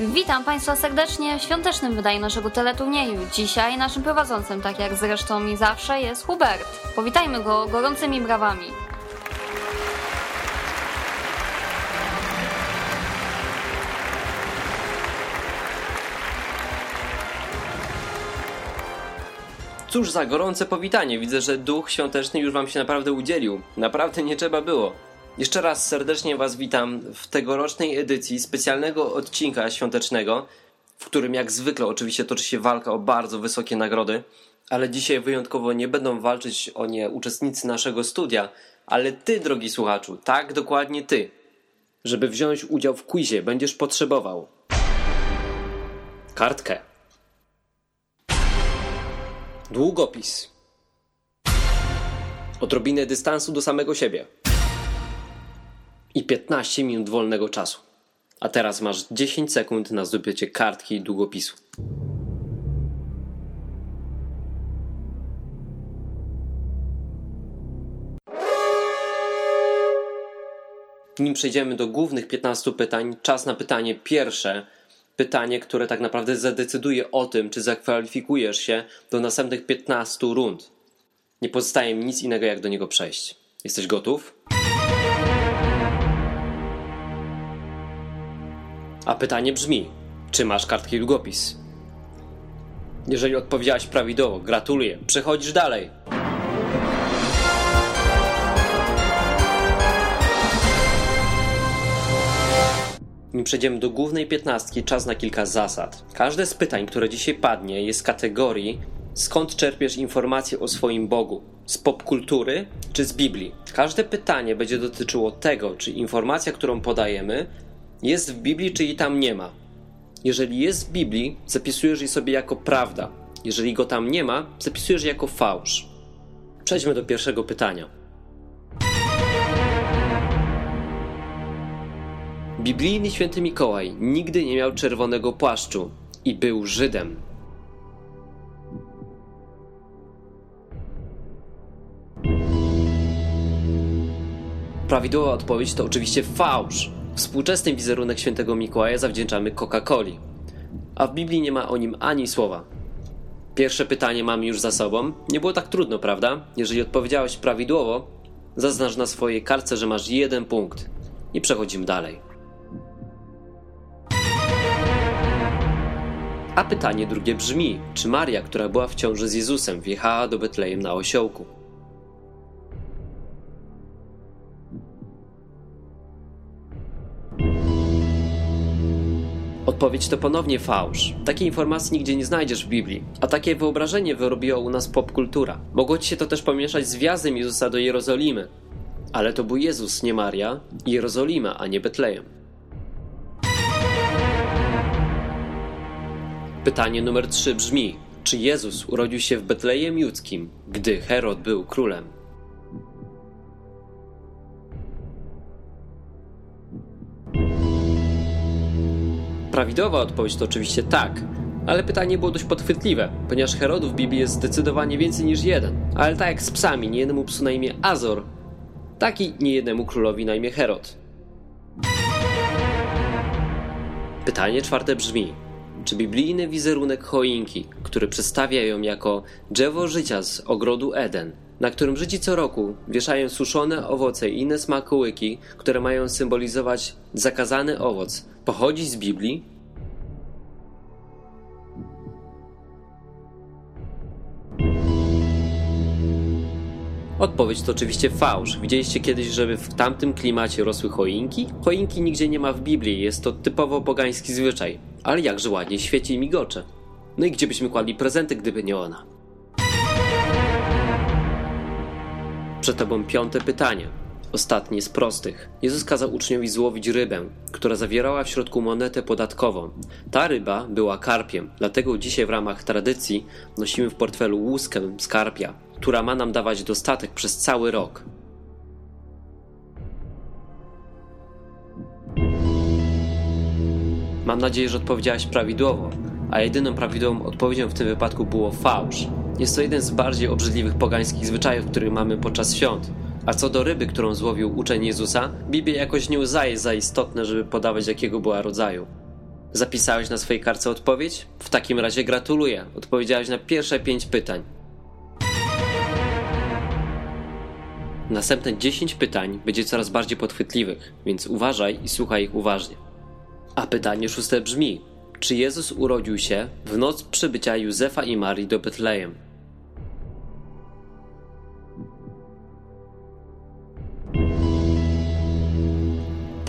Witam Państwa serdecznie w świątecznym wydaniu naszego teleturnieju. Dzisiaj naszym prowadzącym, tak jak zresztą i zawsze, jest Hubert. Powitajmy go gorącymi brawami. Cóż za gorące powitanie. Widzę, że duch świąteczny już wam się naprawdę udzielił. Naprawdę nie trzeba było. Jeszcze raz serdecznie was witam w tegorocznej edycji specjalnego odcinka świątecznego, w którym jak zwykle oczywiście toczy się walka o bardzo wysokie nagrody, ale dzisiaj wyjątkowo nie będą walczyć o nie uczestnicy naszego studia, ale ty, drogi słuchaczu, tak dokładnie ty. Żeby wziąć udział w quizie, będziesz potrzebował kartkę Długopis. Odrobinę dystansu do samego siebie. I 15 minut wolnego czasu. A teraz masz 10 sekund na zdobycie kartki i długopisu. Nim przejdziemy do głównych 15 pytań, czas na pytanie pierwsze, pytanie, które tak naprawdę zadecyduje o tym, czy zakwalifikujesz się do następnych 15 rund. Nie pozostaje mi nic innego, jak do niego przejść. Jesteś gotów? A pytanie brzmi: czy masz kartki długopis? Jeżeli odpowiedziałaś prawidłowo, gratuluję. Przechodzisz dalej. Nim przejdziemy do głównej piętnastki, czas na kilka zasad. Każde z pytań, które dzisiaj padnie, jest kategorii skąd czerpiesz informacje o swoim Bogu? Z popkultury czy z Biblii? Każde pytanie będzie dotyczyło tego, czy informacja, którą podajemy, jest w Biblii, czy jej tam nie ma. Jeżeli jest w Biblii, zapisujesz je sobie jako prawda. Jeżeli go tam nie ma, zapisujesz je jako fałsz. Przejdźmy do pierwszego pytania. Biblijny święty Mikołaj nigdy nie miał czerwonego płaszczu i był Żydem. Prawidłowa odpowiedź to oczywiście fałsz. Współczesny wizerunek świętego Mikołaja zawdzięczamy Coca-Coli. A w Biblii nie ma o nim ani słowa. Pierwsze pytanie mamy już za sobą. Nie było tak trudno, prawda? Jeżeli odpowiedziałeś prawidłowo, zaznacz na swojej kartce, że masz jeden punkt. I przechodzimy dalej. A pytanie drugie brzmi: czy Maria, która była w ciąży z Jezusem, wjechała do Betlejem na osiołku? Odpowiedź to ponownie fałsz. Takiej informacji nigdzie nie znajdziesz w Biblii, a takie wyobrażenie wyrobiła u nas popkultura. Mogło ci się to też pomieszać z wjazdem Jezusa do Jerozolimy. Ale to był Jezus, nie Maria, Jerozolima, a nie Betlejem. Pytanie numer 3 brzmi: czy Jezus urodził się w Betlejem Judzkim, gdy Herod był królem? Prawidłowa odpowiedź to oczywiście tak, ale pytanie było dość podchwytliwe, ponieważ Herodów w Biblii jest zdecydowanie więcej niż jeden. Ale tak jak z psami, nie jednemu psu na imię Azor, tak i nie jednemu królowi na imię Herod. Pytanie czwarte brzmi: czy biblijny wizerunek choinki, który przedstawia ją jako drzewo życia z ogrodu Eden, na którym Żydzi co roku wieszają suszone owoce i inne smakołyki, które mają symbolizować zakazany owoc, pochodzi z Biblii? Odpowiedź to oczywiście fałsz. Widzieliście kiedyś, żeby w tamtym klimacie rosły choinki? Choinki nigdzie nie ma w Biblii, jest to typowo pogański zwyczaj. Ale jakże ładnie świeci i migocze. No i gdzie byśmy kładli prezenty, gdyby nie ona? Przed tobą piąte pytanie. Ostatnie z prostych. Jezus kazał uczniowi złowić rybę, która zawierała w środku monetę podatkową. Ta ryba była karpiem, dlatego dzisiaj w ramach tradycji nosimy w portfelu łuskę z karpia, która ma nam dawać dostatek przez cały rok. Mam nadzieję, że odpowiedziałaś prawidłowo, a jedyną prawidłową odpowiedzią w tym wypadku było fałsz. Jest to jeden z bardziej obrzydliwych pogańskich zwyczajów, które mamy podczas świąt. A co do ryby, którą złowił uczeń Jezusa, Biblia jakoś nie uznaje za istotne, żeby podawać jakiego była rodzaju. Zapisałeś na swojej kartce odpowiedź? W takim razie gratuluję. Odpowiedziałeś na pierwsze pięć pytań. Następne 10 pytań będzie coraz bardziej podchwytliwych, więc uważaj i słuchaj ich uważnie. A pytanie szóste brzmi: Czy Jezus urodził się w noc przybycia Józefa i Marii do Betlejem?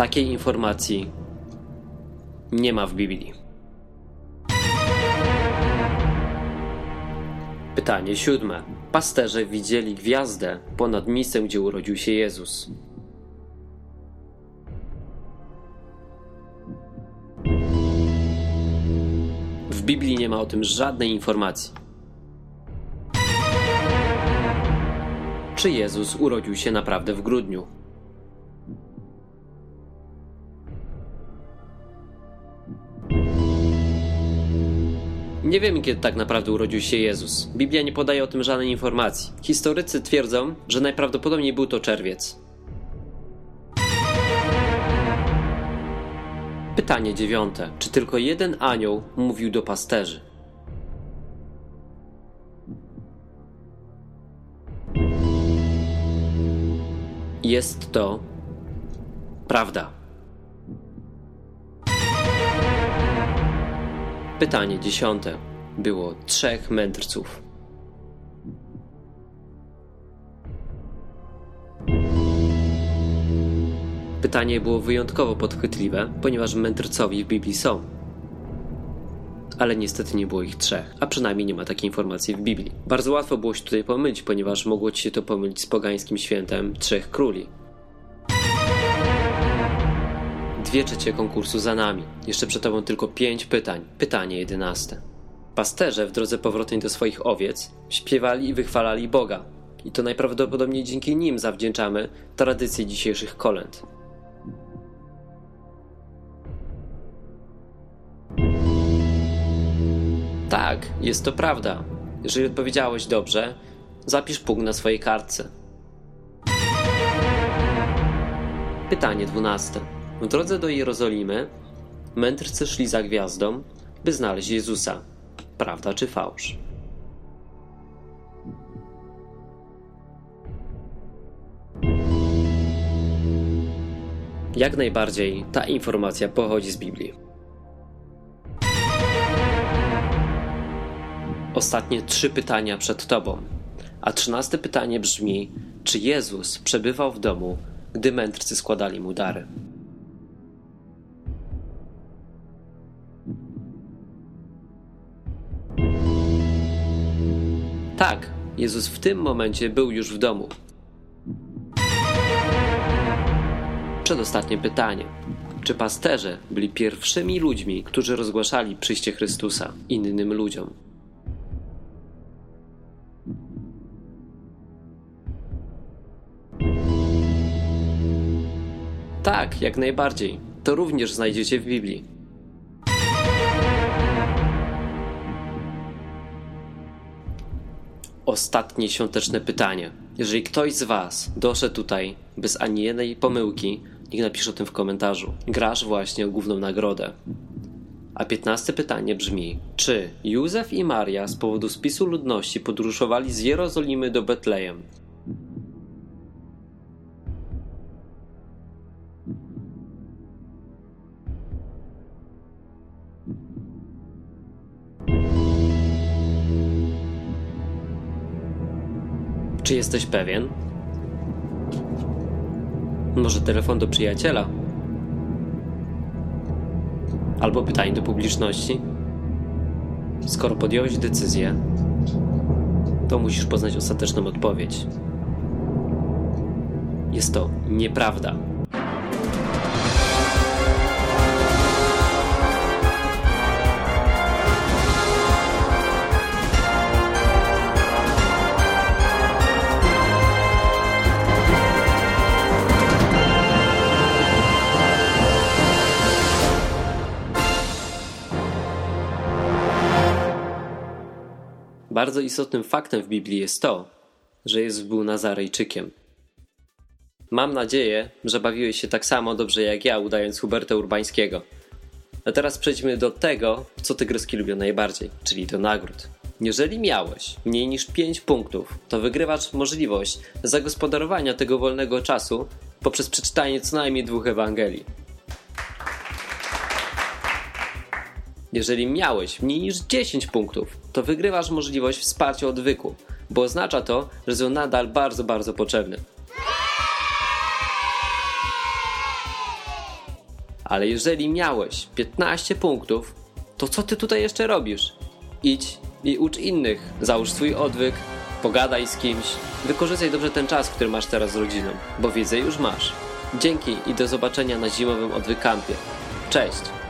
Takiej informacji nie ma w Biblii. Pytanie siódme. Pasterze widzieli gwiazdę ponad miejscem, gdzie urodził się Jezus. W Biblii nie ma o tym żadnej informacji. Czy Jezus urodził się naprawdę w grudniu? Nie wiemy, kiedy tak naprawdę urodził się Jezus. Biblia nie podaje o tym żadnej informacji. Historycy twierdzą, że najprawdopodobniej był to czerwiec. Pytanie dziewiąte. Czy tylko jeden anioł mówił do pasterzy? Jest to prawda. Pytanie dziesiąte. Było trzech mędrców. Pytanie było wyjątkowo podchwytliwe, ponieważ mędrcowi w Biblii są. Ale niestety nie było ich trzech, a przynajmniej nie ma takiej informacji w Biblii. Bardzo łatwo było się tutaj pomylić, ponieważ mogło ci się to pomylić z pogańskim świętem Trzech Króli. Dwie trzecie konkursu za nami. Jeszcze przed tobą tylko pięć pytań. Pytanie jedenaste. Pasterze w drodze powrotnej do swoich owiec śpiewali i wychwalali Boga. I to najprawdopodobniej dzięki nim zawdzięczamy tradycję dzisiejszych kolęd. Tak, jest to prawda. Jeżeli odpowiedziałeś dobrze, zapisz punkt na swojej kartce. Pytanie dwunaste. W drodze do Jerozolimy mędrcy szli za gwiazdą, by znaleźć Jezusa. Prawda czy fałsz? Jak najbardziej ta informacja pochodzi z Biblii. Ostatnie trzy pytania przed Tobą. A trzynaste pytanie brzmi: czy Jezus przebywał w domu, gdy mędrcy składali mu dary? Tak, Jezus w tym momencie był już w domu. Przedostatnie pytanie. Czy pasterze byli pierwszymi ludźmi, którzy rozgłaszali przyjście Chrystusa innym ludziom? Tak, jak najbardziej. To również znajdziecie w Biblii. Ostatnie świąteczne pytanie. Jeżeli ktoś z Was doszedł tutaj bez ani jednej pomyłki, niech napisze o tym w komentarzu. Grasz właśnie o główną nagrodę. A piętnaste pytanie brzmi: czy Józef i Maria z powodu spisu ludności podróżowali z Jerozolimy do Betlejem? Jesteś pewien? Może telefon do przyjaciela? Albo pytanie do publiczności? Skoro podjąłeś decyzję, to musisz poznać ostateczną odpowiedź. Jest to nieprawda. Bardzo istotnym faktem w Biblii jest to, że Jezus był Nazarejczykiem. Mam nadzieję, że bawiłeś się tak samo dobrze jak ja, udając Huberta Urbańskiego. A teraz przejdźmy do tego, co tygryski lubią najbardziej, czyli do nagród. Jeżeli miałeś mniej niż 5 punktów, to wygrywasz możliwość zagospodarowania tego wolnego czasu poprzez przeczytanie co najmniej dwóch Ewangelii. Jeżeli miałeś mniej niż 10 punktów, to wygrywasz możliwość wsparcia odwyku, bo oznacza to, że są nadal bardzo, bardzo potrzebny. Ale jeżeli miałeś 15 punktów, to co ty tutaj jeszcze robisz? Idź i ucz innych, załóż swój odwyk, pogadaj z kimś, wykorzystaj dobrze ten czas, który masz teraz z rodziną, bo wiedzę już masz. Dzięki i do zobaczenia na zimowym odwykampie. Cześć!